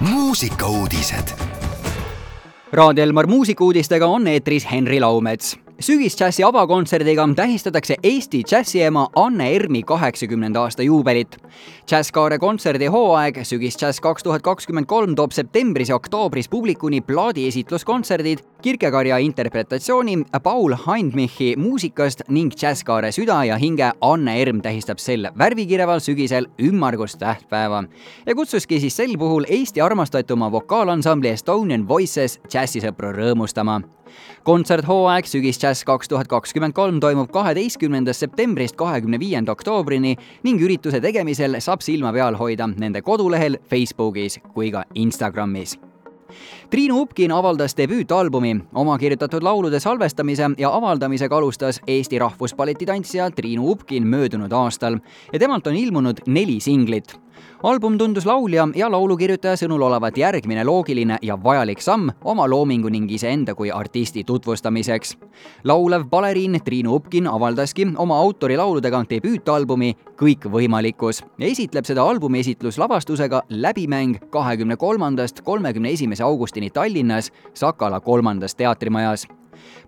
muusikauudised. Raadio Elmar muusikauudistega on eetris Henri Laumets sügisdžässi avakontserdiga tähistatakse Eesti džässiema Anne Ermi kaheksakümnenda aasta juubelit. džässkaare kontserdi hooaeg Sügisdžäss kaks tuhat kakskümmend kolm toob septembris ja oktoobris publikuni plaadiesitluskontserdid, kirkekarja interpretatsiooni Paul Hindmichi muusikast ning džässkaare süda ja hinge Anne Erm tähistab sel värvikireval sügisel ümmargust tähtpäeva ja kutsuski siis sel puhul Eesti armastatuma vokaalansambli Estonian Voices džässisõpru rõõmustama kontserthooaeg Sügisjazz kaks tuhat kakskümmend kolm toimub kaheteistkümnendast septembrist kahekümne viienda oktoobrini ning ürituse tegemisel saab silma peal hoida nende kodulehel, Facebookis kui ka Instagramis. Triinu Upkin avaldas debüütalbumi, oma kirjutatud laulude salvestamise ja avaldamisega alustas Eesti Rahvuspalleti tantsija Triinu Upkin möödunud aastal ja temalt on ilmunud neli singlit album tundus laulja ja laulukirjutaja sõnul olevat järgmine loogiline ja vajalik samm oma loomingu ning iseenda kui artisti tutvustamiseks. laulev baleriin Triinu Upkin avaldaski oma autorilauludega debüütalbumi Kõikvõimalikkus ja esitleb seda albumi esitluslavastusega Läbimäng kahekümne kolmandast kolmekümne esimese augustini Tallinnas Sakala kolmandas teatrimajas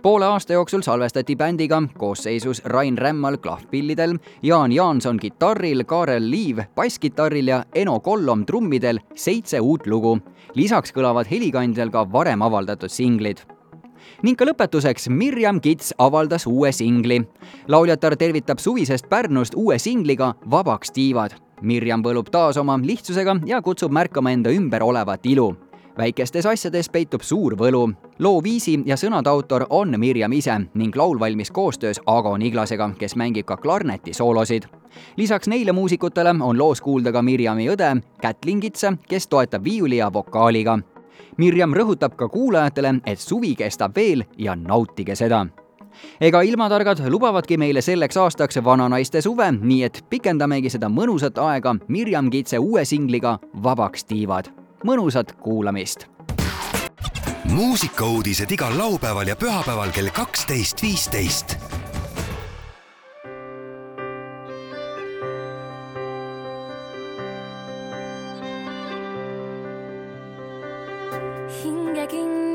poole aasta jooksul salvestati bändiga koosseisus Rain Rämmal klahvpillidel, Jaan Jaanson kitarril, Kaarel Liiv basskitarril ja Eno Kollom trummidel seitse uut lugu. lisaks kõlavad helikandjal ka varem avaldatud singlid ning ka lõpetuseks Mirjam Kits avaldas uue singli. lauljatar tervitab suvisest Pärnust uue singliga Vabaks tiivad. Mirjam põlub taas oma lihtsusega ja kutsub märkama enda ümber olevat ilu väikestes asjades peitub suur võlu. loo viisi ja sõnade autor on Mirjam ise ning laul valmis koostöös Ago Niglasega, kes mängib ka klarneti soolosid. lisaks neile muusikutele on loos kuulda ka Mirjami õde Kätlin Kitse, kes toetab viiuli ja vokaaliga. Mirjam rõhutab ka kuulajatele, et suvi kestab veel ja nautige seda ega ilmatargad lubavadki meile selleks aastaks vananaiste suve, nii et pikendamegi seda mõnusat aega Mirjam Kitse uue singliga Vabaks tiivad mõnusat kuulamist. muusikauudised igal laupäeval ja pühapäeval kell kaksteist, viisteist. Hinge kinni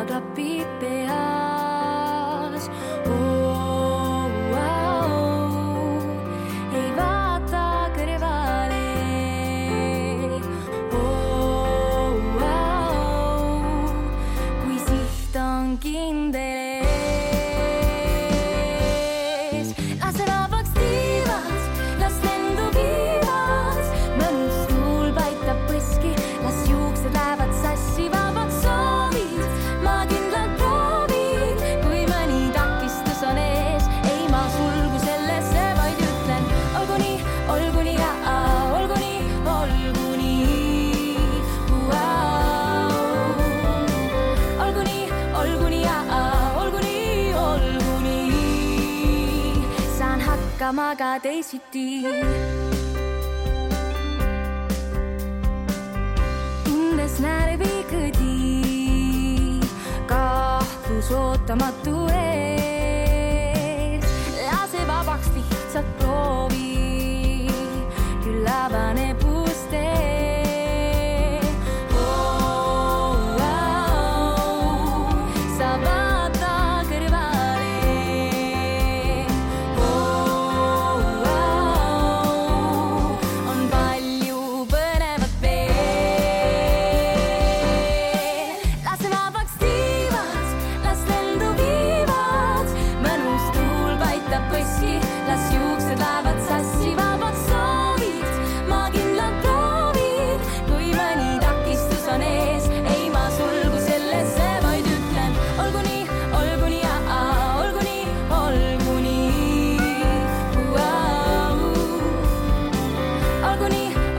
kõrvaklapid peas oh,. Oh, ei vaata kõrvale oh,. Oh, kui siht on kindel ees. lase vabaks tiivad, hakkama ka teisiti. tundes närvi kõdi, kahtlus ootamatu ees.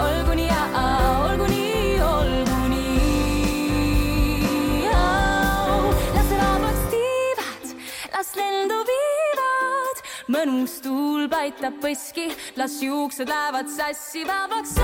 Nii, olgu nii, olgu nii, olgu nii. lase vabaks tiivad, las lendu viivad, mõnus tuul paitab põski, las juuksed lähevad sassi, vabaks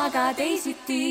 aga teisiti